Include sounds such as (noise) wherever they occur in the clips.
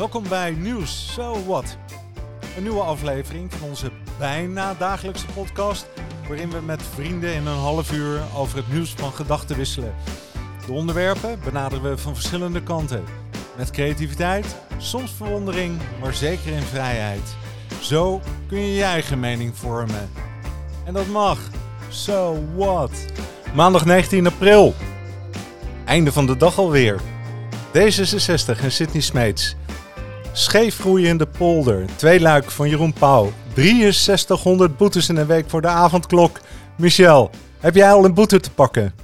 Welkom bij Nieuws So What. Een nieuwe aflevering van onze bijna dagelijkse podcast, waarin we met vrienden in een half uur over het nieuws van gedachten wisselen. De onderwerpen benaderen we van verschillende kanten. Met creativiteit, soms verwondering, maar zeker in vrijheid. Zo kun je je eigen mening vormen. En dat mag. So what? Maandag 19 april. Einde van de dag alweer. D66 en Sydney Smeets. Scheef groeiende polder. Twee luik van Jeroen Pauw. 6300 boetes in een week voor de avondklok. Michel, heb jij al een boete te pakken?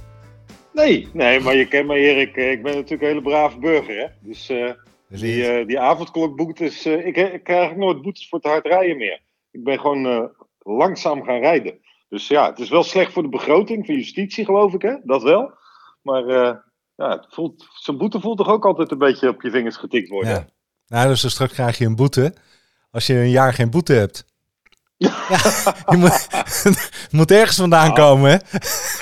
Nee, nee, maar je kent mij Erik. Eh, ik ben natuurlijk een hele brave burger. Hè? Dus uh, die, uh, die avondklokboetes. Uh, ik, ik krijg nooit boetes voor te hard rijden meer. Ik ben gewoon langzaam gaan rijden. Dus ja, het is wel slecht voor de begroting van justitie, geloof ik. Hè? Dat wel. Maar ja, het voelt, zo'n boete voelt toch ook altijd een beetje op je vingers getikt worden. Ja. Nou, dus straks krijg je een boete als je een jaar geen boete hebt. (laughs) Ja, je moet, (laughs) moet ergens vandaan komen, hè?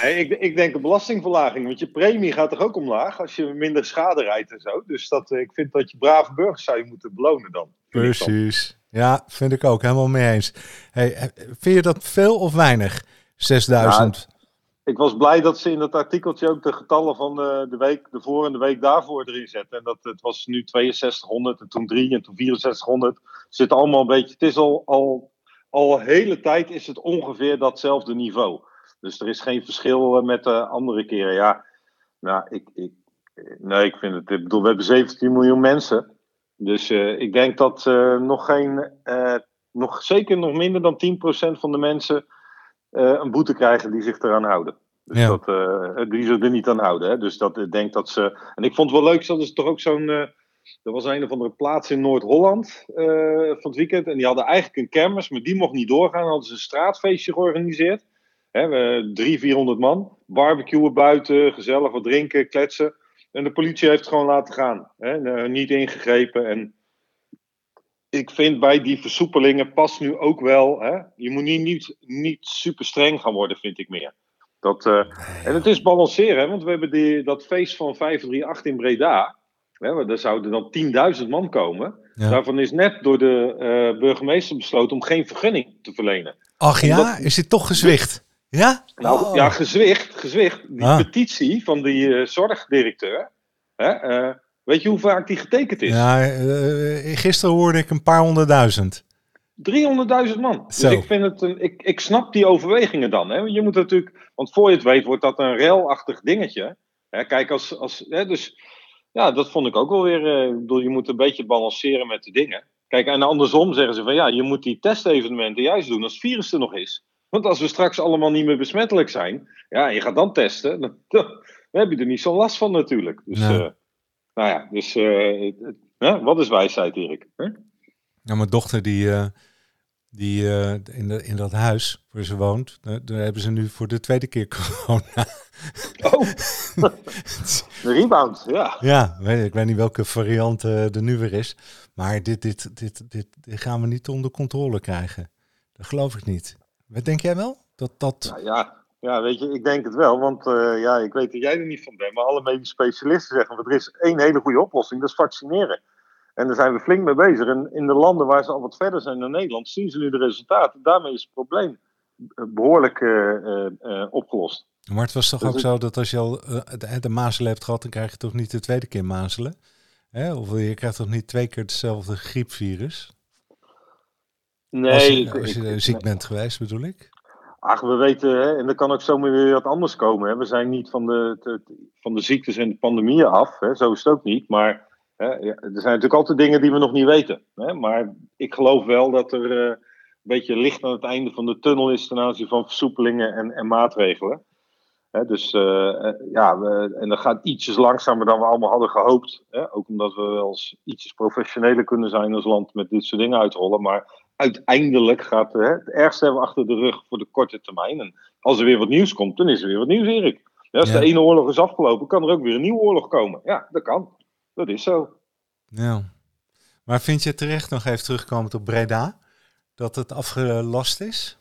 Nee, ik, ik denk een belastingverlaging, want je premie gaat toch ook omlaag als je minder schade rijdt en zo. Dus dat, ik vind dat je brave burgers zou je moeten belonen dan. Precies. Ja, vind ik ook. Helemaal mee eens. Hey, vind je dat veel of weinig? 6000? Ik was blij dat ze in dat artikeltje ook de getallen van de, de week ervoor en de week daarvoor erin zetten. En dat het was nu 6200 en toen 3 en toen 6400. Zit allemaal een beetje. Het is al, al, al hele tijd is het ongeveer datzelfde niveau. Dus er is geen verschil met de andere keren. Ja, nou, ik, ik, nee, ik vind het. Ik bedoel, we hebben 17 miljoen mensen. Dus uh, ik denk dat nog geen. Nog, zeker nog minder dan 10% van de mensen een boete krijgen die zich eraan houden. Dus ja. dat, uh, die zich er niet aan houden. Hè? Dus dat ik denk dat ze. En ik vond het wel leuk, dat is toch ook zo'n. Uh, er was een of andere plaats in Noord-Holland van het weekend. En die hadden eigenlijk een kermis, maar die mocht niet doorgaan. Dan hadden ze een straatfeestje georganiseerd. Hè, we, drie, vierhonderd man. Barbecuen buiten, gezellig wat drinken, kletsen. En de politie heeft het gewoon laten gaan. Hè, niet ingegrepen. En ik vind bij die versoepelingen past nu ook wel. Hè, je moet niet, niet, niet super streng gaan worden, vind ik meer. Dat, uh, en het is balanceren, hè, want we hebben die, dat feest van 538 in Breda. Hè, daar zouden dan 10.000 man komen. Ja. Daarvan is net door de uh, burgemeester besloten om geen vergunning te verlenen. Ach ja, Omdat, is dit toch gezwicht? Ja? Nou oh. ja, gezwicht. gezwicht. Die ah. petitie van die uh, zorgdirecteur. Hè, Weet je hoe vaak die getekend is? Ja, uh, gisteren hoorde ik een paar honderdduizend. 300.000 man. Zo. Dus ik, vind het een, ik, ik snap die overwegingen dan. Hè? Je moet natuurlijk, want voor je het weet wordt dat een relachtig dingetje. Hè? Kijk, als, als, hè, dus ja, dat vond ik ook wel weer. Ik bedoel, je moet een beetje balanceren met de dingen. Kijk, en andersom zeggen ze van ja, je moet die testevenementen juist doen als het virus er nog is. Want als we straks allemaal niet meer besmettelijk zijn, ja, je gaat dan testen, dan, (laughs) dan heb je er niet zo last van natuurlijk. Dus, nee. uh, nou ja, dus uh, uh, wat is wijsheid, Erik? Huh? Ja, mijn dochter die, uh, die in, de, in dat huis waar ze woont, daar hebben ze nu voor de tweede keer (laughs) corona. Oh, (laughs) de rebound, ja. Ja, weet, ik weet niet welke variant er nu weer is. Maar dit, dit, dit, dit, dit gaan we niet onder controle krijgen. Dat geloof ik niet. Wat denk jij wel? Dat, dat... Nou ja, ja, weet je, ik denk het wel. Want uh, ja, ik weet dat jij er niet van bent. Maar alle medische specialisten zeggen: er is één hele goede oplossing, dat is vaccineren. En daar zijn we flink mee bezig. En in de landen waar ze al wat verder zijn dan Nederland, zien ze nu de resultaten. Daarmee is het probleem behoorlijk uh, uh, opgelost. Maar het was toch dus ook zo dat als je al de, de mazelen hebt gehad, dan krijg je toch niet de tweede keer mazelen? Hè? Of je krijgt toch niet twee keer hetzelfde griepvirus? Nee. Als je, als je ik, ziek bent geweest, bedoel ik? Ach, we weten, hè, en er kan ook zomaar weer wat anders komen. Hè. We zijn niet van de, van de ziektes en de pandemieën af, hè. zo is het ook niet. Maar hè, er zijn natuurlijk altijd dingen die we nog niet weten. Hè. Maar ik geloof wel dat er uh, een beetje licht aan het einde van de tunnel is ten aanzien van versoepelingen en, en maatregelen. Hè, dus uh, ja, we, en dat gaat ietsjes langzamer dan we allemaal hadden gehoopt. Hè. Ook omdat we wel eens ietsjes professioneler kunnen zijn als land met dit soort dingen uitrollen. Maar uiteindelijk gaat hè, het ergste hebben we achter de rug voor de korte termijn. En als er weer wat nieuws komt, dan is er weer wat nieuws, Erik. Ja, als ja. de ene oorlog is afgelopen, kan er ook weer een nieuwe oorlog komen. Ja, dat kan. Dat is zo. Ja. Maar vind je terecht nog even terugkomend op Breda, dat het afgelast is?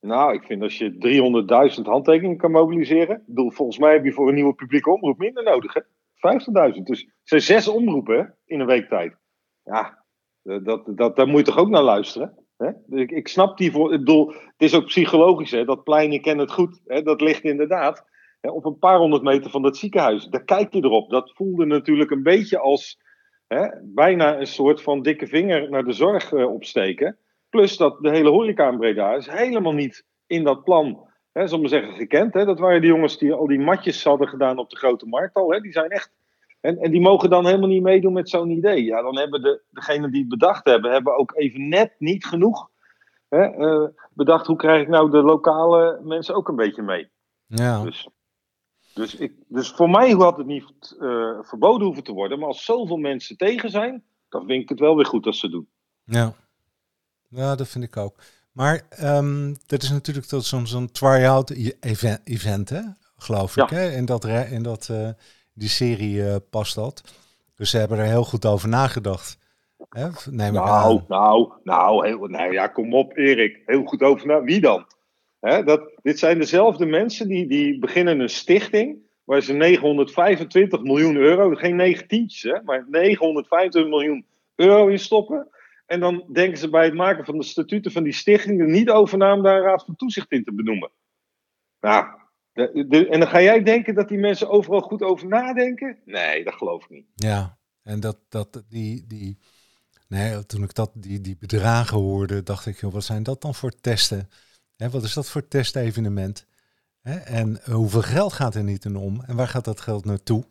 Nou, ik vind als je 300.000 handtekeningen kan mobiliseren. Bedoel, volgens mij heb je voor een nieuwe publieke omroep minder nodig, hè? 50.000. Dus het zijn zes omroepen in een week tijd. ja, dat, dat, daar moet je toch ook naar luisteren? Hè? Ik, ik snap die voor. Bedoel, het is ook psychologisch, hè? dat plein, ik het goed. Hè? Dat ligt inderdaad hè, op een paar honderd meter van dat ziekenhuis. Daar kijk je erop. Dat voelde natuurlijk een beetje als hè, bijna een soort van dikke vinger naar de zorg uh, opsteken. Plus dat de hele horeca in Breda is helemaal niet in dat plan, hè, zal maar zeggen, gekend. Hè? Dat waren die jongens die al die matjes hadden gedaan op de grote markt al. Hè? Die zijn echt en, en die mogen dan helemaal niet meedoen met zo'n idee. Ja, dan hebben de, degenen die het bedacht hebben, hebben ook even net niet genoeg hè, uh, bedacht. Hoe krijg ik nou de lokale mensen ook een beetje mee? Ja. Dus, dus, ik, dus voor mij had het niet uh, verboden hoeven te worden. Maar als zoveel mensen tegen zijn, dan vind ik het wel weer goed dat ze doen. Ja, ja dat vind ik ook. Maar um, dat is natuurlijk zo'n zo'n try-out event, event, hè? geloof ik. Hè? In dat, in dat uh, die serie uh, past dat. Dus ze hebben er heel goed over nagedacht. Hè? Neem nou, nou, nou, heel, nou ja, kom op Erik. Heel goed over na. Wie dan? Hè, dat, dit zijn dezelfde mensen die, die beginnen een stichting waar ze 925 miljoen euro, geen negen tientjes, hè, maar 925 miljoen euro in stoppen. En dan denken ze bij het maken van de statuten van die stichting er niet over na om daar een raad van toezicht in te benoemen. Nou, en dan ga jij denken dat die mensen overal goed over nadenken? Nee, dat geloof ik niet. Ja, en dat, dat die, die, nee, toen ik dat, die, die bedragen hoorde, dacht ik, joh, wat zijn dat dan voor testen? Hè, wat is dat voor testevenement? Hè, en hoeveel geld gaat er niet in om? En waar gaat dat geld naartoe?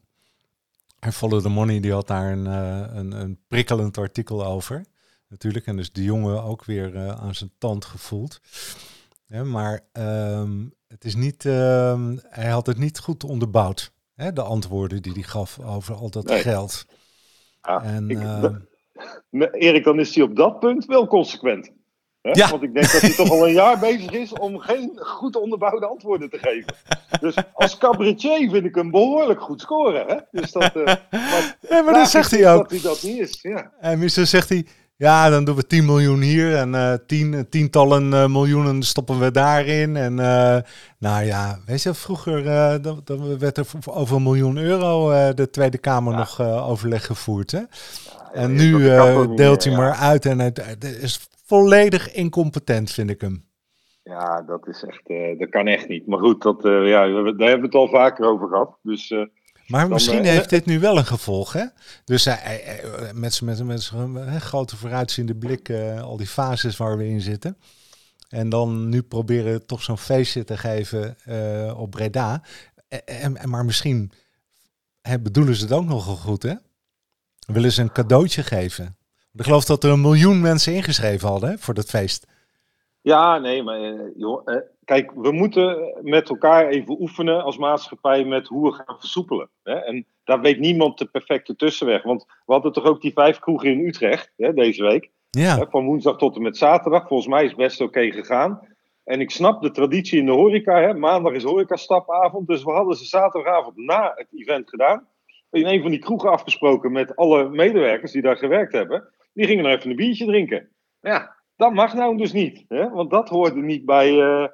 En Follow the Money die had daar een, uh, een, een prikkelend artikel over. Natuurlijk. En dus de jongen ook weer uh, aan zijn tand gevoeld. Maar um, het is niet, uh, hij had het niet goed onderbouwd. Hè, de antwoorden die hij gaf over al dat nee. geld. Ja, en, ik, uh, Erik, dan is hij op dat punt wel consequent. Hè? Ja. Want ik denk dat hij toch al een jaar bezig is om geen goed onderbouwde antwoorden te geven. Dus als cabaretier vind ik hem behoorlijk goed scoren. Hè? Dus dat, uh, maar, (laughs) ja, maar dat zegt hij ook. Dat hij dat niet is. Ja. En misschien zegt hij, ja, dan doen we 10 miljoen hier en uh, tien, tientallen uh, miljoenen stoppen we daarin. En uh, nou ja, weet je, vroeger dan, dan werd er over een miljoen euro de Tweede Kamer ja. nog overleg gevoerd. Hè? Ja, en nu deelt hij maar uit en het, het, is volledig incompetent, vind ik hem. Ja, dat is echt, dat kan echt niet. Maar goed, dat, ja, daar hebben we het al vaker over gehad. Dus maar misschien heeft dit nu wel een gevolg, hè? Dus uh, met zijn met, met grote vooruitziende blik, al die fases waar we in zitten. En dan nu proberen toch zo'n feestje te geven uh, op Breda. En, en, maar misschien hè, bedoelen ze het ook nogal goed, hè? Willen ze een cadeautje geven? Ik geloof dat er een miljoen mensen ingeschreven hadden hè, voor dat feest. Ja, nee, maar joh, kijk, we moeten met elkaar even oefenen als maatschappij met hoe we gaan versoepelen. Hè? En daar weet niemand de perfecte tussenweg. Want we hadden toch ook die vijf kroegen in Utrecht hè, deze week. Ja. Hè, van woensdag tot en met zaterdag. Volgens mij is het best oké gegaan. En ik snap de traditie in de horeca. Hè? Maandag is horecastapavond. Dus we hadden ze zaterdagavond na het event gedaan. In een van die kroegen afgesproken met alle medewerkers die daar gewerkt hebben. Die gingen nog even een biertje drinken. Ja, dat mag nou dus niet. Hè? Want dat hoorde niet bij... Uh,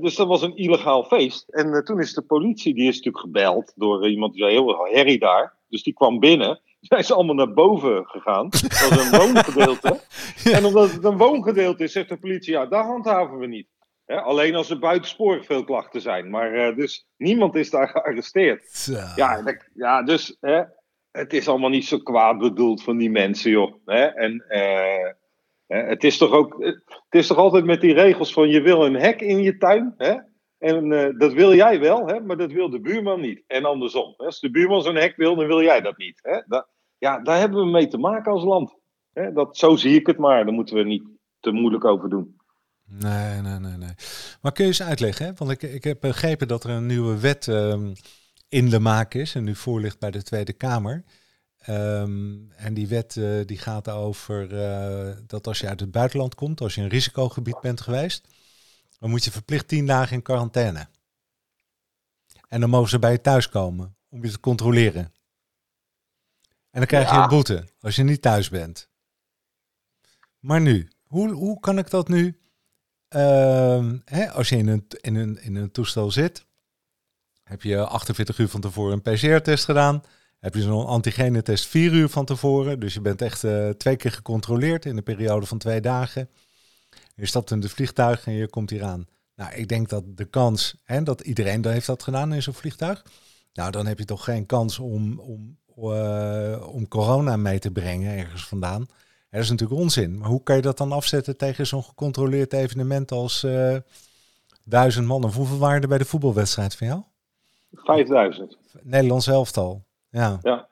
dus dat was een illegaal feest. En uh, toen is de politie, die is natuurlijk gebeld door iemand die zei heel herrie daar. Dus die kwam binnen. (laughs) Zijn ze allemaal naar boven gegaan. Dat was een woongedeelte. (laughs) ja. En omdat het een woongedeelte is, zegt de politie, ja, daar handhaven we niet. Hè? alleen als er buitensporig veel klachten zijn. Maar dus niemand is daar (laughs) gearresteerd. Ja, dat, ja, dus hè, het is allemaal niet zo kwaad bedoeld van die mensen, joh. Hè? En uh, het is toch ook, het is toch altijd met die regels van je wil een hek in je tuin, hè? En uh, dat wil jij wel, hè? maar dat wil de buurman niet. En andersom. Hè? Als de buurman zo'n hek wil, dan wil jij dat niet. Hè? Ja, daar hebben we mee te maken als land. Hè? Dat, zo zie ik het maar. Daar moeten we niet te moeilijk over doen. Nee, nee, nee, nee. Maar kun je eens uitleggen? Hè? Want ik, ik heb begrepen dat er een nieuwe wet um, in de maak is en nu voor ligt bij de Tweede Kamer. Um, en die wet uh, die gaat over uh, dat als je uit het buitenland komt, als je een risicogebied bent geweest, dan moet je verplicht tien dagen in quarantaine. En dan mogen ze bij je thuis komen om je te controleren. En dan krijg ja. je een boete als je niet thuis bent. Maar nu, hoe, hoe kan ik dat nu, uh, hè, als je in een, in, een, in een toestel zit, heb je 48 uur van tevoren een PCR-test gedaan, heb je zo'n antigenetest vier uur van tevoren. Dus je bent echt uh, twee keer gecontroleerd in een periode van twee dagen. Je stapt in het vliegtuig en je komt hier aan. Nou, ik denk dat de kans, en dat iedereen heeft dat gedaan in zo'n vliegtuig. Nou, dan heb je toch geen kans om, om, uh, om corona mee te brengen ergens vandaan. Dat is natuurlijk onzin. Maar hoe kan je dat dan afzetten tegen zo'n gecontroleerd evenement als uh, duizend man? Of hoeveel waren er bij de voetbalwedstrijd van jou? 5000. Nederlands elftal. Ja. ja.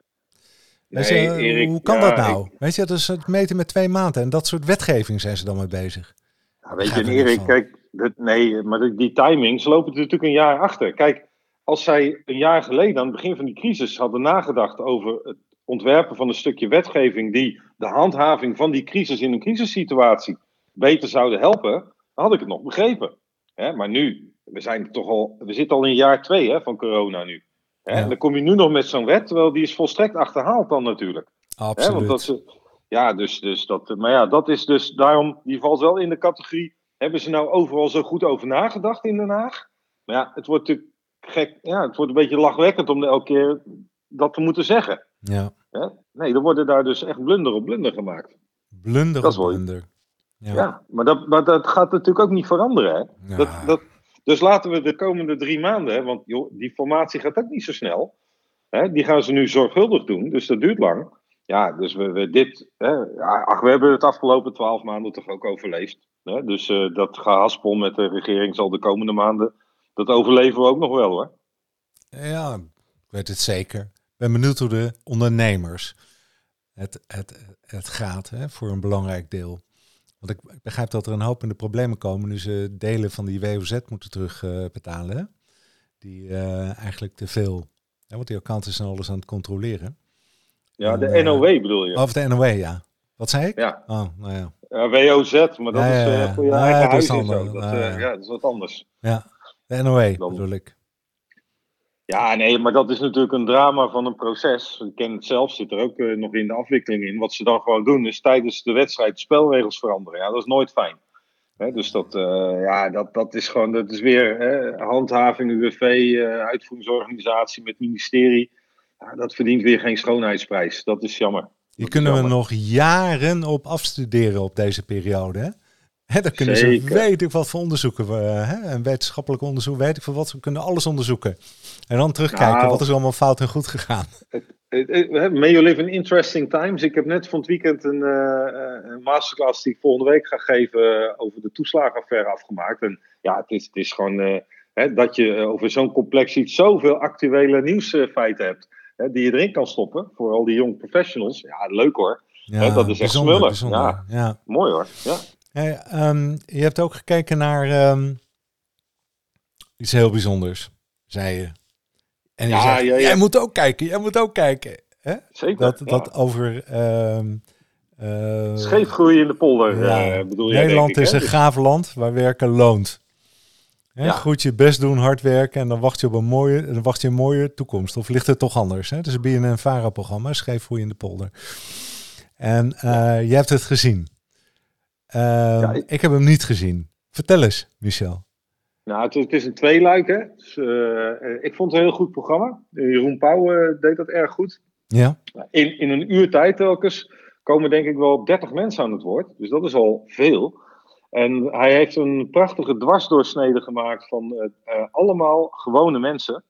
Nee, je, Erik, hoe kan dat nou? Ik... Weet je, dat is het meten met twee maanden. En dat soort wetgeving zijn ze dan mee bezig. Ja, weet je, Erik, kijk, dat, nee, maar die, die timings lopen er natuurlijk een jaar achter. Kijk, als zij een jaar geleden, aan het begin van die crisis, hadden nagedacht over het ontwerpen van een stukje wetgeving die de handhaving van die crisis in een crisissituatie beter zouden helpen, dan had ik het nog begrepen. Hè, maar nu, we, zijn toch al, we zitten al in jaar twee hè, van corona nu. Hè, En dan kom je nu nog met zo'n wet, terwijl die is volstrekt achterhaald dan natuurlijk. Absoluut. Hè, want dat ze, ja, dus, dus dat, maar ja, dat is dus daarom, die valt wel in de categorie, hebben ze nou overal zo goed over nagedacht in Den Haag? Maar ja, het wordt natuurlijk gek, ja, het wordt een beetje lachwekkend om elke keer dat te moeten zeggen. Ja. Nee, er worden daar dus echt blunder op blunder gemaakt. Blunder op blunder. Ja, ja maar, dat, maar dat gaat natuurlijk ook niet veranderen. Hè? Dat, dat, dus laten we de komende drie maanden, hè, want die formatie gaat ook niet zo snel. Hè? Die gaan ze nu zorgvuldig doen, dus dat duurt lang. Ja, dus we, dit, hè, ach, we hebben het afgelopen twaalf maanden toch ook overleefd. Hè? Dus uh, dat gehaspel met de regering zal de komende maanden, dat overleven we ook nog wel hoor. Ja, ik weet het zeker ben benieuwd hoe de ondernemers het, het, het gaat hè, voor een belangrijk deel. Want ik, begrijp dat er een hoop in de problemen komen nu ze delen van die WOZ moeten terugbetalen. Die uh, eigenlijk te veel. Hè, want die accounts zijn alles aan het controleren. Ja, de uh, NOW bedoel je? Of de NOW, ja. Wat zei ik? Ja. Oh, nou ja. WOZ, maar dat ja, is voor je eigen huis. Dat, ja, dat is wat anders. Ja, de NOW bedoel ik. Ja, nee, maar dat is natuurlijk een drama van een proces. Ik ken het zelf, zit er ook uh, nog in de afwikkeling in. Wat ze dan gewoon doen, is tijdens de wedstrijd spelregels veranderen. Ja, dat is nooit fijn. Dus dat, uh, ja, dat, dat is gewoon, dat is weer hè, handhaving, UWV, uh, eh, uitvoeringsorganisatie met ministerie. Ja, dat verdient weer geen schoonheidsprijs. Dat is jammer. Hier kunnen we nog jaren op afstuderen op deze periode, hè? Hè, dan kunnen Zeker. ze weet ik wat voor onderzoeken, uh, hè, en wetenschappelijk onderzoek, weet ik van wat, ze kunnen alles onderzoeken. En dan terugkijken, nou, wat is allemaal fout en goed gegaan. (laughs) May you live in interesting times. Ik heb net van het weekend een, uh, een, masterclass die ik volgende week ga geven over de toeslagenaffaire afgemaakt. En ja, het is, het is gewoon uh, hè, dat je over zo'n complex iets zoveel actuele nieuwsfeiten hebt. Hè, die je erin kan stoppen voor al die jonge professionals. Ja, leuk hoor. Ja, dat is echt smullen. Ja, ja, mooi hoor. Ja. Hey, um, je hebt ook gekeken naar um, iets heel bijzonders, zei je. En je ja, zei, ja, ja. jij moet ook kijken, jij moet ook kijken. Hè? Zeker. Dat, dat over... Um, uh, Scheefgroei in de polder, uh, bedoel je? Nederland ik, is een gaaf land waar werken loont. Hè, Goed je best doen, hard werken en dan wacht je op een mooie, dan wacht je een mooie toekomst. Of ligt het toch anders? Hè? Het is een BNN-VARA-programma, Scheefgroei in de polder. En uh, je hebt het gezien. Uh, ik... heb hem niet gezien. Vertel eens, Michel. Nou, het, het is een tweeluik, hè. Dus, ik vond het een heel goed programma. Jeroen Pauw uh, deed dat erg goed. Ja. In, in een uur tijd telkens komen denk ik wel 30 mensen aan het woord. Dus dat is al veel. En hij heeft een prachtige dwarsdoorsnede gemaakt van allemaal gewone mensen.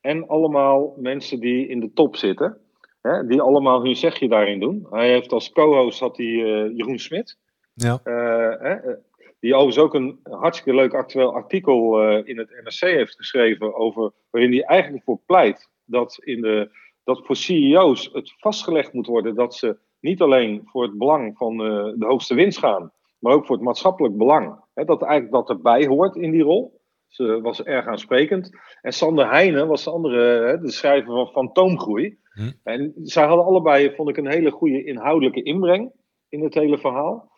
En allemaal mensen die in de top zitten. Hè, die allemaal hun zegje daarin doen. Hij heeft als co-host had hij, Jeroen Smit. Ja. Uh, die overigens ook een hartstikke leuk actueel artikel uh, in het NRC heeft geschreven over waarin hij eigenlijk voor pleit dat, in de, dat voor CEO's het vastgelegd moet worden dat ze niet alleen voor het belang van uh, de hoogste winst gaan, maar ook voor het maatschappelijk belang. Hè, dat eigenlijk dat erbij hoort in die rol. Ze was erg aansprekend. En Sander Heijnen was de andere, de schrijver van Fantoomgroei. Hm. En zij hadden allebei, vond ik, een hele goede inhoudelijke inbreng in het hele verhaal.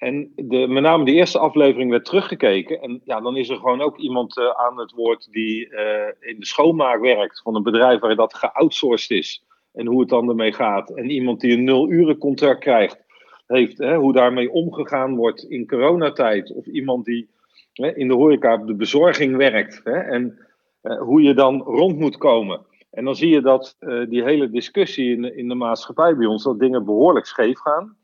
En de, met name de eerste aflevering werd teruggekeken. En ja, dan is er gewoon ook iemand uh, aan het woord die uh, in de schoonmaak werkt van een bedrijf waar dat geoutsourced is. En hoe het dan ermee gaat. En iemand die een nul-uren contract krijgt, heeft, hè, hoe daarmee omgegaan wordt in coronatijd. Of iemand die hè, in de horeca op de bezorging werkt. Hè, en uh, hoe je dan rond moet komen. En dan zie je dat die hele discussie in, in de maatschappij bij ons, dat dingen behoorlijk scheef gaan.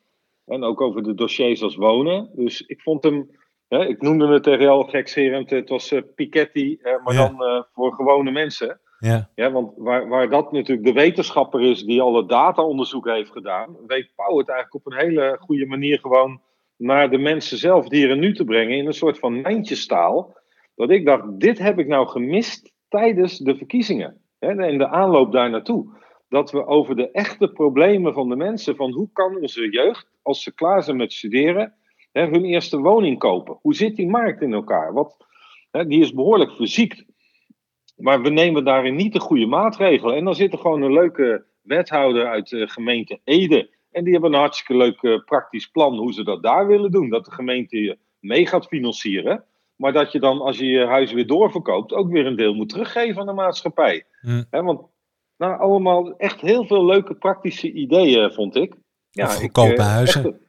En ook over de dossiers als wonen. Dus ik vond hem, hè, ik noemde het tegen jou gekscherend, het was uh, Piketty, uh, maar ja. dan voor gewone mensen. Ja. ja, want waar, waar dat natuurlijk de wetenschapper is die alle data-onderzoek heeft gedaan, weet Pauw het eigenlijk op een hele goede manier gewoon naar de mensen zelf, dieren nu te brengen, in een soort van mijntjestaal. Dat ik dacht, dit heb ik nou gemist tijdens de verkiezingen. Hè, en de aanloop daar naartoe. Dat we over de echte problemen van de mensen, van hoe kan onze jeugd, als ze klaar zijn met studeren, hè, hun eerste woning kopen? Hoe zit die markt in elkaar? Wat, hè, die is behoorlijk verziekt. Maar we nemen daarin niet de goede maatregelen. En dan zit er gewoon een leuke wethouder uit de gemeente Ede. En die hebben een hartstikke leuk uh, praktisch plan hoe ze dat daar willen doen. Dat de gemeente je mee gaat financieren. Maar dat je dan, als je je huis weer doorverkoopt, ook weer een deel moet teruggeven aan de maatschappij. Want nou, allemaal echt heel veel leuke praktische ideeën, vond ik. Ja, goedkope ik, uh, huizen.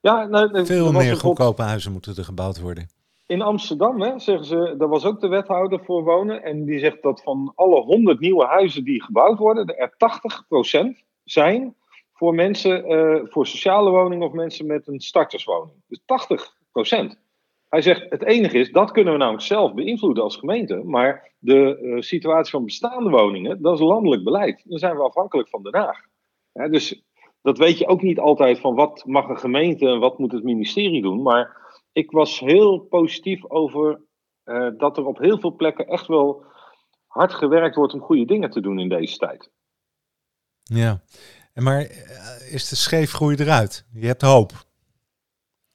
ja, nou, veel meer goedkope huizen moeten er gebouwd worden. In Amsterdam hè, zeggen ze, daar was ook de wethouder voor wonen. En die zegt dat van alle 100 nieuwe huizen die gebouwd worden, er 80% zijn voor mensen, uh, voor sociale woningen of mensen met een starterswoning. Dus 80%. Hij zegt, het enige is, dat kunnen we namelijk zelf beïnvloeden als gemeente. Maar de uh, situatie van bestaande woningen, dat is landelijk beleid. Dan zijn we afhankelijk van Den Haag. Ja, dus dat weet je ook niet altijd van wat mag een gemeente en wat moet het ministerie doen. Maar ik was heel positief over uh, dat er op heel veel plekken echt wel hard gewerkt wordt om goede dingen te doen in deze tijd. Ja, maar eh, is de scheefgroei eruit? Je hebt hoop.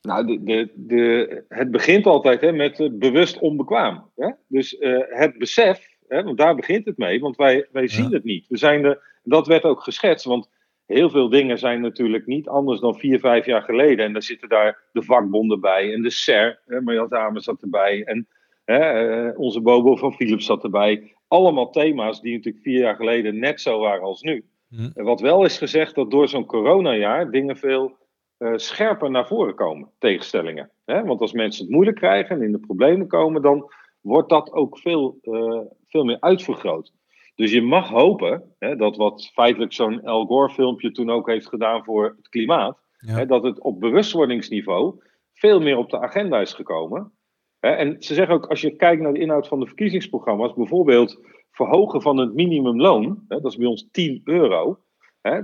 Nou, de, de, de, het begint altijd hè, met uh, bewust onbekwaam. Hè? Dus uh, het besef, hè, want daar begint het mee, want wij, wij zien ja. het niet. We zijn de, dat werd ook geschetst, want heel veel dingen zijn natuurlijk niet anders dan vier, vijf jaar geleden. En daar zitten daar de vakbonden bij en de SER, hè, Marjan Dames zat erbij en hè, uh, onze Bobo van Philips zat erbij. Allemaal thema's die natuurlijk vier jaar geleden net zo waren als nu. Hm. En wat wel is gezegd, dat door zo'n coronajaar dingen veel uh, scherper naar voren komen, tegenstellingen. Hè? Want als mensen het moeilijk krijgen en in de problemen komen, dan wordt dat ook veel, uh, veel meer uitvergroot. Dus je mag hopen hè, dat wat feitelijk zo'n El Gore filmpje toen ook heeft gedaan voor het klimaat, ja. hè, dat het op bewustwordingsniveau veel meer op de agenda is gekomen. Hè? En ze zeggen ook, als je kijkt naar de inhoud van de verkiezingsprogramma's, bijvoorbeeld verhogen van het minimumloon, dat is bij ons 10 euro,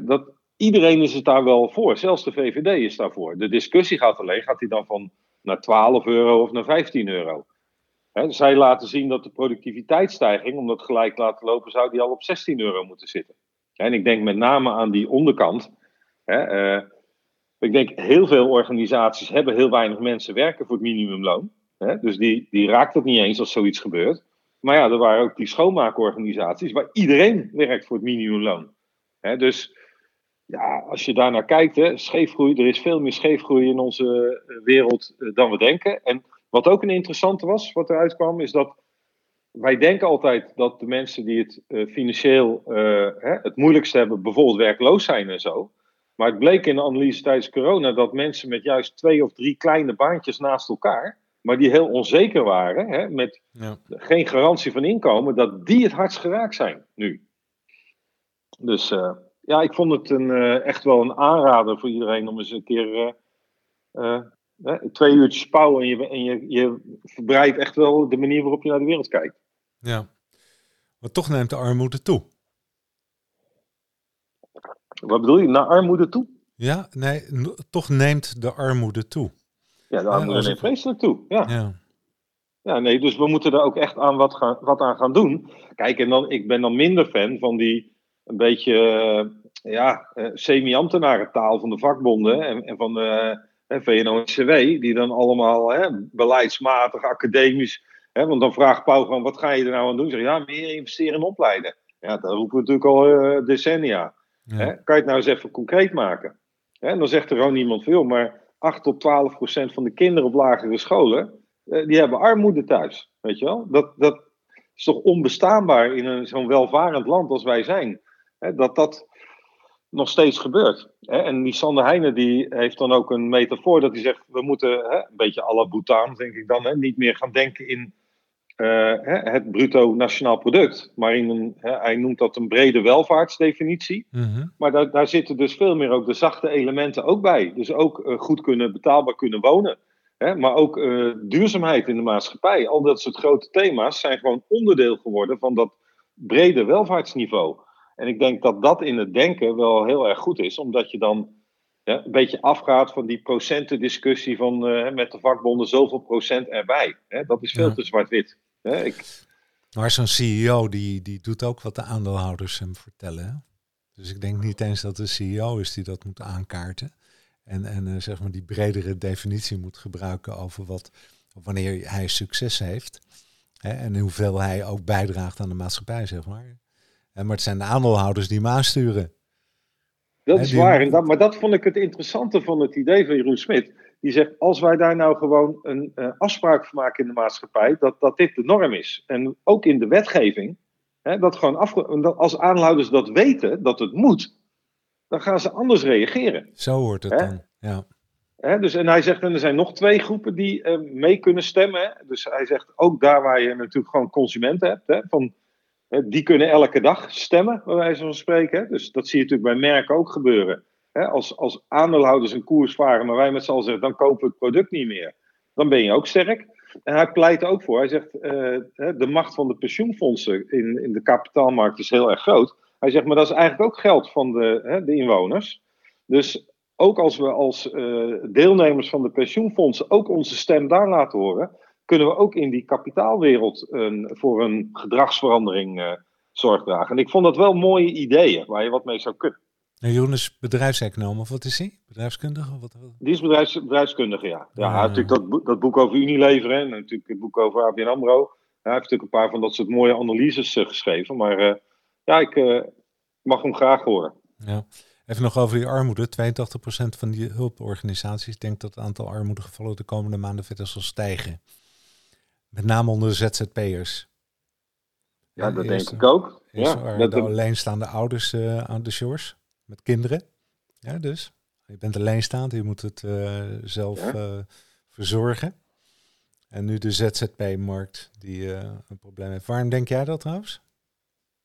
dat, iedereen is het daar wel voor. Zelfs de VVD is daarvoor. De discussie gaat alleen, gaat hij dan van naar 12 euro of naar 15 euro? Zij laten zien dat de productiviteitsstijging, om dat gelijk te laten lopen, zou die al op 16 euro moeten zitten. En ik denk met name aan die onderkant. Uh, ik denk heel veel organisaties hebben heel weinig mensen werken voor het minimumloon. Dus die, die raakt het niet eens als zoiets gebeurt. Maar ja, er waren ook die schoonmaakorganisaties waar iedereen werkt voor het minimumloon. Dus ja, als je daar naar kijkt, scheefgroei, er is veel meer scheefgroei in onze eh, wereld uh, dan we denken. En wat ook een interessante was, wat eruit kwam, is dat wij denken altijd dat de mensen die het uh, financieel hè, het moeilijkste hebben, bijvoorbeeld werkloos zijn en zo. Maar het bleek in de analyse tijdens corona dat mensen met juist twee of drie kleine baantjes naast elkaar, maar die heel onzeker waren, hè, met ja. geen garantie van inkomen, dat die het hardst geraakt zijn nu. Dus ja, ik vond het een, echt wel een aanrader voor iedereen om eens een keer twee uurtjes spouwen en, je, en je, je verbreidt echt wel de manier waarop je naar de wereld kijkt. Ja, maar toch neemt de armoede toe. Wat bedoel je, naar armoede toe? Ja, nee, toch neemt de armoede toe. Ja, de armoede neemt vreselijk toe, ja. ja. Ja, nee, dus we moeten er ook echt aan wat, gaan, wat aan gaan doen. Kijk, en dan, ik ben dan minder fan van die een beetje uh, ja, uh, semi-ambtenarentaal van de vakbonden en, en van de uh, VNO-NCW, die dan allemaal hè, beleidsmatig, academisch. Hè, want dan vraagt Pauw van wat ga je er nou aan doen? Zeg, ja, meer investeren en opleiden. Ja, dat roepen we natuurlijk al decennia. Ja. Hè? Kan je het nou eens even concreet maken? Hè? En dan zegt er gewoon niemand veel, maar 8 tot 12 procent van de kinderen op lagere scholen, die hebben armoede thuis. Weet je wel? Dat, dat is toch onbestaanbaar in zo'n welvarend land als wij zijn hè, dat dat nog steeds gebeurt. Hè. En die Sander Heijnen die heeft dan ook een metafoor dat hij zegt: we moeten hè, een beetje à la Bhutan, denk ik dan, hè, niet meer gaan denken in het bruto nationaal product. Maar in een, hij noemt dat een brede welvaartsdefinitie. Mhm. Maar daar, daar zitten dus veel meer ook de zachte elementen ook bij. Dus ook goed kunnen, betaalbaar kunnen wonen. Hè, maar ook uh, duurzaamheid in de maatschappij. Al dat soort grote thema's zijn gewoon onderdeel geworden van dat brede welvaartsniveau. En ik denk dat dat in het denken wel heel erg goed is, omdat je dan ja, een beetje afgaat van die procentendiscussie van uh, met de vakbonden zoveel procent erbij. Hè, dat is veel Ja. te zwart-wit. Ik, Maar zo'n CEO die, die doet ook wat de aandeelhouders hem vertellen. hè? Dus ik denk niet eens dat de CEO is die dat moet aankaarten. En, en eh, zeg maar die bredere definitie moet gebruiken over wat, wanneer hij succes heeft. Hè, en hoeveel hij ook bijdraagt aan de maatschappij, zeg maar. En, maar het zijn de aandeelhouders die hem aansturen. Dat is waar. En dat, maar dat vond ik het interessante van het idee van Jeroen Smit. Die zegt, als wij daar nou gewoon een eh, afspraak van maken in de maatschappij, dat, dat dit de norm is. En ook in de wetgeving, hè, dat gewoon afge- dat als aanhouders dat weten, dat het moet, dan gaan ze anders reageren. Zo hoort het Hè? dan. Ja. Hè, dus, en hij zegt, en er zijn nog twee groepen die eh, mee kunnen stemmen. hè. Dus hij zegt, ook daar waar je natuurlijk gewoon consumenten hebt, hè, van, die kunnen elke dag stemmen, bij wijze van spreken. Dus dat zie je natuurlijk bij merken ook gebeuren. Als, als aandeelhouders een koers varen, maar wij met z'n allen zeggen, dan kopen we het product niet meer. Dan ben je ook sterk. En hij pleit ook voor. Hij zegt, eh, de macht van de pensioenfondsen in, in de kapitaalmarkt is heel erg groot. Hij zegt, maar dat is eigenlijk ook geld van de, de inwoners. Dus ook als we als eh, deelnemers van de pensioenfondsen ook onze stem daar laten horen, kunnen we ook in die kapitaalwereld een, voor een gedragsverandering eh, zorg dragen. En ik vond dat wel mooie ideeën waar je wat mee zou kunnen. En Jeroen is bedrijfseconoom, of wat is hij? Bedrijfskundige? Of wat? Die is bedrijfs, bedrijfskundige, ja. Ja, hij heeft natuurlijk dat, boek- dat boek over Unilever en natuurlijk het boek over ABN AMRO. Hij heeft natuurlijk een paar van dat soort mooie analyses eh, geschreven. Maar eh, ja, ik mag hem graag horen. Ja. Even nog over die armoede. 82% van die hulporganisaties denkt dat het aantal armoedegevallen de komende maanden verder zal stijgen. Met name onder de ZZP'ers. Ja, dat denk ik ook. Eerst Ja, dat, de alleenstaande ouders eh, aan de shores met kinderen. Ja, dus je bent alleenstaand, je moet het eh, zelf Ja. eh, verzorgen. En nu de ZZP-markt die eh, een probleem heeft. Waarom denk jij dat trouwens?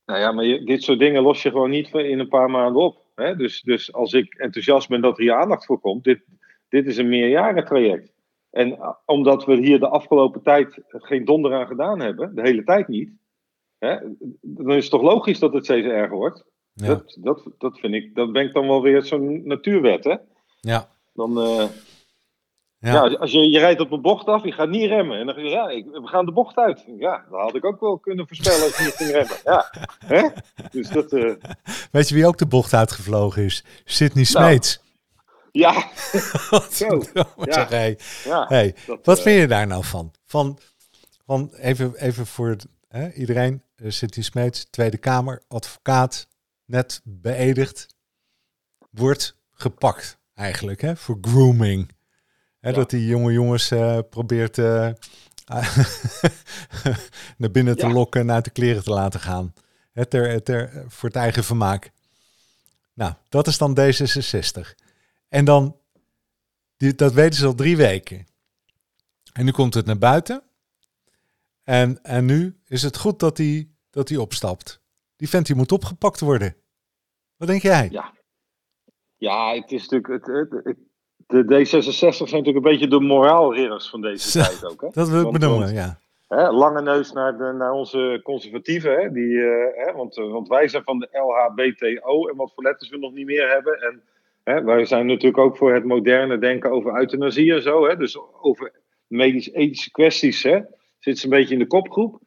Nou ja, maar je- dit soort dingen los je gewoon niet in een paar maanden op. Hè? Dus, dus als ik enthousiast ben dat er hier aandacht voor komt, dit, dit is een meerjarentraject. En uh, omdat we hier de afgelopen tijd geen donder aan gedaan hebben, de hele tijd niet, hè, dan is het toch logisch dat het steeds erger wordt. Ja, Dat, dat, dat vind ik, dat ben ik dan wel weer zo'n natuurwet. Hè? ja, Dan, eh, ja. ja. als je, je rijdt op een bocht af, je gaat niet remmen. En dan zeg je, ja, ik, we gaan de bocht uit. Ja, dat had ik ook wel kunnen voorspellen als je niet ging remmen. Ja, hè? Dus dat, eh, Weet je wie ook de bocht uitgevlogen is? Sydney Nou, Smeets. Ja, (laughs) Wat zo. Ja. zeg, hey. ja. Hey, Dat, wat eh, vind je daar nou van? Van, van even, even voor hè, iedereen, uh, Sydney Smeets, Tweede Kamer, advocaat, net beëdigd, wordt gepakt eigenlijk hè, voor grooming. Hè, Ja. Dat die jonge jongens eh, probeert eh, (laughs) naar binnen te lokken en uit de kleren te laten gaan. Hè, ter, ter, voor het eigen vermaak. Nou, dat is dan D66. En dan, die, dat weten ze al drie weken. En nu komt het naar buiten. En, en nu is het goed dat hij dat hij opstapt. Die vent die moet opgepakt worden. Wat denk jij? Ja. Ja, het is natuurlijk. Het, het, het- de D66 zijn natuurlijk een beetje de moraalridders van deze (laughs) tijd ook. Hè? Dat wil ik benoemen, ja. hè, lange neus naar, de, naar onze conservatieven. Hè? Die, eh, hè, want, eh, want wij zijn van de LHBTO en wat voor letters we nog niet meer hebben. En hè, wij zijn natuurlijk ook voor het moderne denken over euthanasie en zo. Hè? Dus over medisch-ethische kwesties hè? zit ze een beetje in de kopgroep.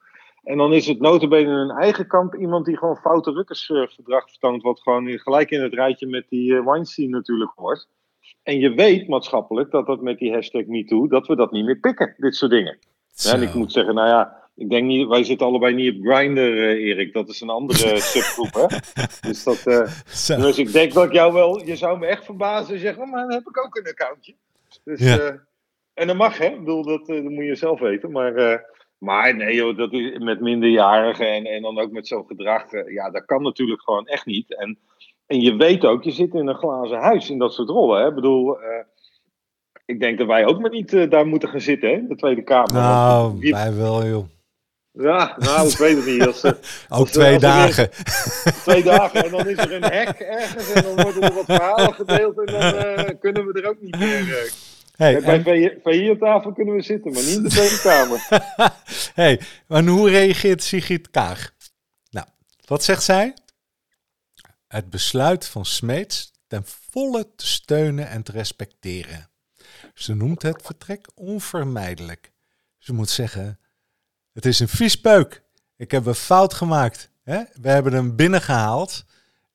En dan is het notabene in hun eigen kamp iemand die gewoon foute rukkersgedrag vertoont. Wat gewoon gelijk in het rijtje met die eh, Weinstein natuurlijk hoort. En je weet maatschappelijk dat dat met die hashtag MeToo, dat we dat niet meer pikken, dit soort dingen. Ja, en ik moet zeggen, nou ja, ik denk niet, wij zitten allebei niet op Grindr, eh, Erik. Dat is een andere (laughs) subgroep, hè. Dus, dat, eh, dus ik denk dat ik jou wel, je zou me echt verbazen en zeggen, maar dan heb ik ook een accountje. Dus, Ja. eh, en dat mag, hè. Ik bedoel, dat, dat moet je zelf weten. Maar, maar nee, joh, dat is met minderjarigen en, en dan ook met zo'n gedrag. ja, dat kan natuurlijk gewoon echt niet. En, en je weet ook, je zit in een glazen huis in dat soort rollen, hè. Ik bedoel... ik denk dat wij ook maar niet daar moeten gaan zitten, hè, de Tweede Kamer. Nou, wij wel, joh. Ja, nou, ik weet het niet. (laughs) Als, Ook twee dagen. twee dagen en dan is er een hek ergens en dan worden er wat verhalen gedeeld en dan kunnen we er ook niet meer. Hey, bij en... tafel kunnen we zitten, maar niet in de Tweede Kamer. (laughs) hey, en hoe reageert Sigrid Kaag? Nou, wat zegt zij? Het besluit van Smeets ten volle te steunen en te respecteren. Ze noemt het vertrek onvermijdelijk. Ze moet zeggen, het is een viespeuk. Ik heb een fout gemaakt. Hè? We hebben hem binnengehaald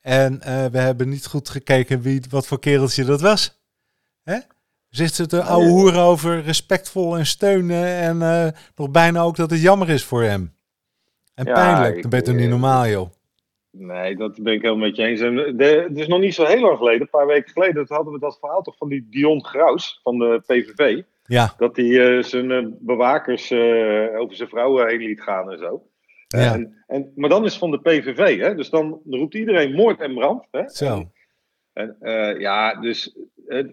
en uh, we hebben niet goed gekeken wie, wat voor kereltje dat was. Hè? Zegt ze de oude hoer over respectvol en steunen en uh, nog bijna ook dat het jammer is voor hem. En pijnlijk, ik, dan ben je toch niet normaal joh. Nee, dat ben ik helemaal met je eens. het is nog niet zo heel lang geleden, een paar weken geleden, hadden we dat verhaal toch van die Dion Graus van de PVV. Ja. Dat hij uh, zijn uh, bewakers uh, over zijn vrouwen heen liet gaan en zo. Ja. En, en, maar dan is het van de PVV, hè? dus dan roept iedereen moord en brand. Hè? Zo. En, ja, dus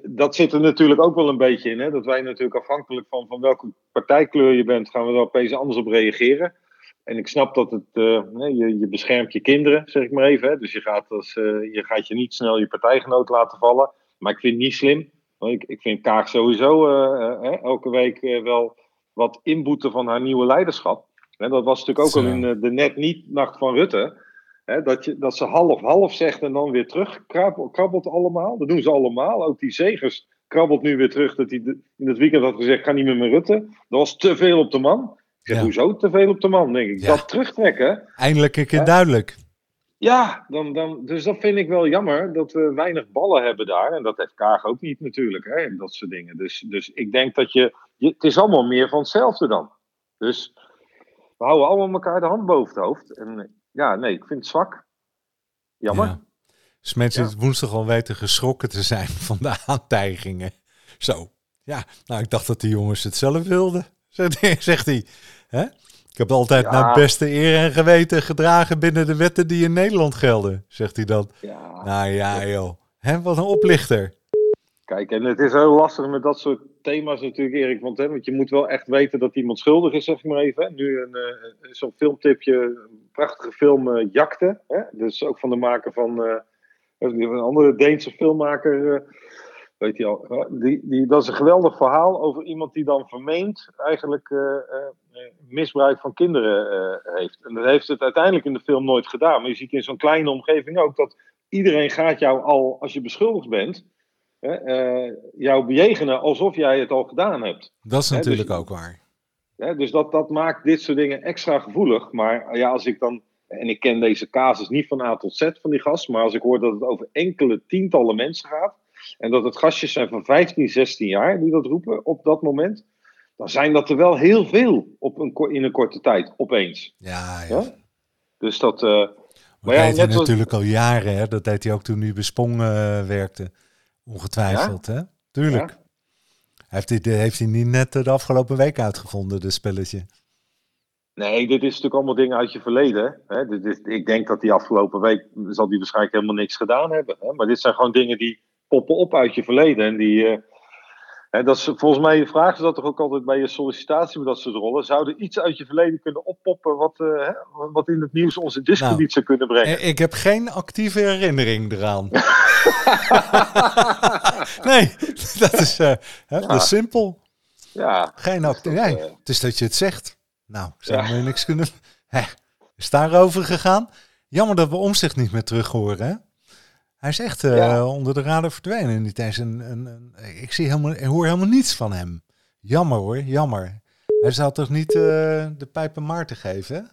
dat zit er natuurlijk ook wel een beetje in. Hè? Dat wij natuurlijk afhankelijk van, van welke partijkleur je bent, gaan we er opeens anders op reageren. En ik snap dat het, uh, je, je beschermt je kinderen, zeg ik maar even. Hè? Dus je gaat, als, je gaat je niet snel je partijgenoot laten vallen. Maar ik vind het niet slim. Ik, ik vind Kaag sowieso uh, elke week wel wat inboeten van haar nieuwe leiderschap. En dat was natuurlijk ook al in de net niet nacht van Rutte. Hè, dat, je, dat ze half-half zegt en dan weer terug krabbelt, krabbelt allemaal. Dat doen ze allemaal. Ook die zegers krabbelt nu weer terug. Dat hij in het weekend had gezegd: ga niet meer met Rutte. Dat was te veel op de man. Ik zeg, hoezo te veel op de man, denk ik. Dat terugtrekken. Eindelijk een keer duidelijk. Ja, dan, dan, dus dat vind ik wel jammer dat we weinig ballen hebben daar. En dat heeft Kaag ook niet natuurlijk, hè, en dat soort dingen. Dus, dus ik denk dat je, je, Het is allemaal meer van hetzelfde dan. Dus we houden allemaal elkaar de hand boven het hoofd. En ja, nee, ik vind het zwak. Jammer. Ja. Smets is woensdag al weten geschrokken te zijn (laughs) van de aantijgingen. Zo. Ja, nou, ik dacht dat de jongens het zelf wilden, (laughs) zegt hij. Hè? Ik heb altijd ja. naar beste eer en geweten gedragen binnen de wetten die in Nederland gelden, zegt hij dan. Ja. Nou ja, joh. Hè, wat een oplichter. Kijk, en het is heel lastig met dat soort thema's natuurlijk, Erik. Want, hè, want je moet wel echt weten dat iemand schuldig is, zeg ik maar even. Nu een, uh, zo'n filmtipje, een prachtige film uh, Jakte. Hè? Dus ook van de maker van uh, een andere Deense filmmaker weet je al, die, die, dat is een geweldig verhaal over iemand die dan vermeend eigenlijk uh, uh, misbruik van kinderen uh, heeft. En dat heeft het uiteindelijk in de film nooit gedaan. Maar je ziet in zo'n kleine omgeving ook dat iedereen gaat jou al, als je beschuldigd bent, jou bejegenen alsof jij het al gedaan hebt. Dat is natuurlijk dus, ook waar. dus dat, dat maakt dit soort dingen extra gevoelig. Maar ja, als ik dan en ik ken deze casus niet van A tot Z van die gast, maar als ik hoor dat het over enkele tientallen mensen gaat, en dat het gastjes zijn van 15, 16 jaar die dat roepen op dat moment. Dan zijn dat er wel heel veel op een, in een korte tijd, opeens. Ja, ja. Dus dat... Uh, maar ja, net natuurlijk al jaren, hè? dat deed hij ook toen hij bij Spong uh, werkte. Ongetwijfeld, hè? Tuurlijk. Heeft, hij, heeft hij niet net de afgelopen week uitgevonden, dit spelletje? Nee, dit is natuurlijk allemaal dingen uit je verleden. Hè? Dit is, ik denk dat die afgelopen week zal die waarschijnlijk helemaal niks gedaan hebben. Hè? Maar dit zijn gewoon dingen die poppen op uit je verleden. En die, uh, dat is, volgens mij vragen ze dat toch ook altijd bij je sollicitatie met dat soort rollen. Zou er iets uit je verleden kunnen oppoppen wat, uh, wat in het nieuws onze discrediet nou, zou kunnen brengen? Ik heb geen actieve herinnering eraan. (laughs) nee, dat is, uh, hè, ja. dat is simpel. Ja. Geen actieve. Nee, het is dat je het zegt. Nou, zou ja. niks kunnen. Hè, is daarover gegaan? Jammer dat we omzicht niet meer terug horen, hè? Hij is echt uh, onder de radar verdwenen in die tijd. Een, een, een, ik, zie helemaal, ik hoor helemaal niets van hem. Jammer hoor, jammer. Hij zou toch niet uh, de pijpen Maarten geven?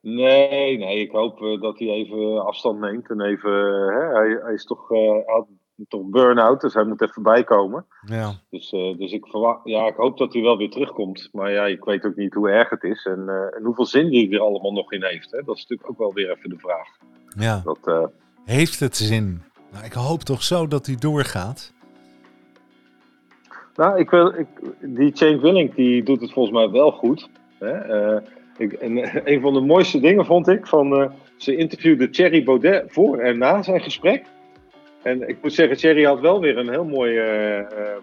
Nee, nee, ik hoop uh, dat hij even afstand neemt. En even, hè, hij, hij, is toch, had toch burn-out, dus hij moet even bijkomen. Ja. Dus, dus ik, verwacht, ja, ik hoop dat hij wel weer terugkomt. Maar ja, ik weet ook niet hoe erg het is en, en hoeveel zin hij er allemaal nog in heeft. Hè? Dat is natuurlijk ook wel weer even de vraag. Ja. Dat, heeft het zin? Nou, ik hoop toch zo dat hij doorgaat. Nou, ik wil, ik, die Chain Willing die doet het volgens mij wel goed. Hè? Uh, ik, en, een van de mooiste dingen vond ik van. Uh, ze interviewde Thierry Baudet voor en na zijn gesprek. En ik moet zeggen, Thierry had wel weer een heel mooi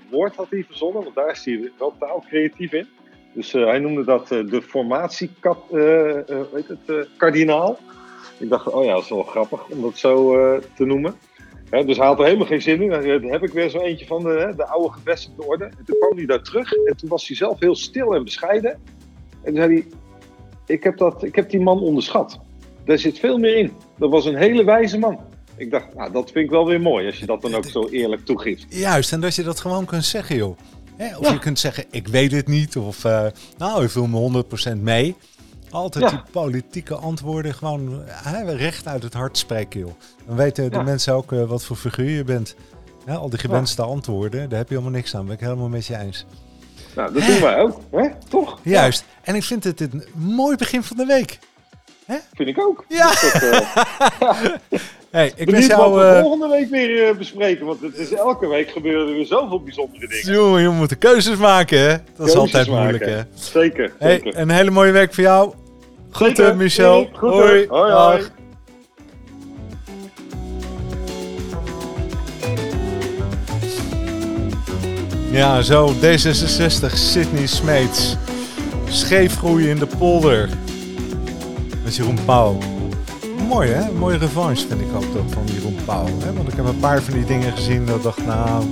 woord had hij verzonnen, want daar is hij wel taal creatief in. Dus hij noemde dat de formatiekap, weet het, kardinaal. Ik dacht, oh ja, dat is wel grappig om dat zo te noemen. dus hij had er helemaal geen zin in. Dan heb ik weer zo eentje van de, de oude gevestigde orde. En toen kwam hij daar terug en toen was hij zelf heel stil en bescheiden. En toen zei hij, ik heb, dat, ik heb die man onderschat. Daar zit veel meer in. Dat was een hele wijze man. Ik dacht, nou, dat vind ik wel weer mooi als je dat dan ook zo eerlijk toegeeft. Juist, en dat je dat gewoon kunt zeggen, joh. Of je kunt zeggen, ik weet het niet. Of, uh, nou, ik voel me 100% mee. Altijd die politieke antwoorden gewoon recht uit het hart spreken, joh. Dan weten de mensen ook uh, wat voor figuur je bent. al die gewenste antwoorden, daar heb je helemaal niks aan. Ben ik helemaal met je eens. Nou, dat doen wij ook, hè? toch? Juist. En ik vind het een mooi begin van de week. Hè? Vind ik ook. Ja. Dat, uh... (laughs) hey, ik wens jou, we volgende week weer uh, bespreken. Want het is elke week gebeuren er weer zoveel bijzondere dingen. Jongen, je moet keuzes maken, hè? Dat is altijd moeilijk, hè? Zeker. Hey, zeker. een hele mooie week voor jou. Groeten, Michel. Goed, hoi. hoi, hoi. Ja, zo D66 Sydney Smeets. Scheef groeien in de polder. Met Jeroen Pauw. Mooi hè? Mooie revanche vind ik ook dat van Jeroen Pauw. Hè? Want ik heb een paar van die dingen gezien dat ik dacht, nou,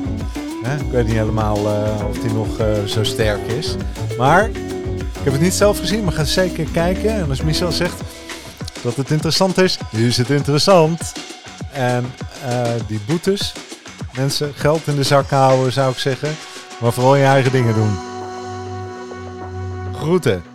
hè? ik weet niet helemaal uh, of die nog uh, zo sterk is. Maar ik heb het niet zelf gezien, maar ga zeker kijken. En als Michel zegt dat het interessant is, is het interessant. En uh, die boetes, mensen geld in de zak houden zou ik zeggen. Maar vooral je eigen dingen doen. Groeten.